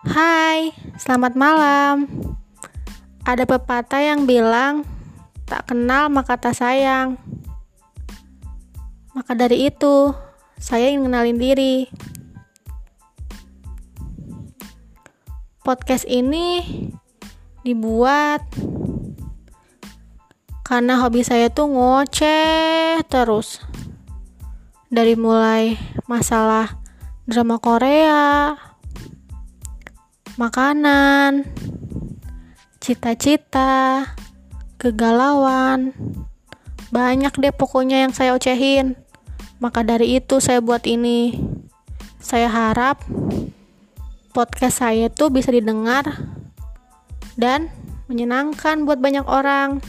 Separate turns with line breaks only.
Hai, selamat malam. Ada pepatah yang bilang, tak kenal maka tak sayang. Maka dari itu, saya ingin kenalin diri. Podcast ini dibuat karena hobi saya tuh ngoceh terus. Dari mulai masalah drama Korea, makanan, cita-cita, kegalauan. Banyak deh pokoknya yang saya ocehin. Maka dari itu saya buat ini. Saya harap podcast saya tuh bisa didengar dan menyenangkan buat banyak orang.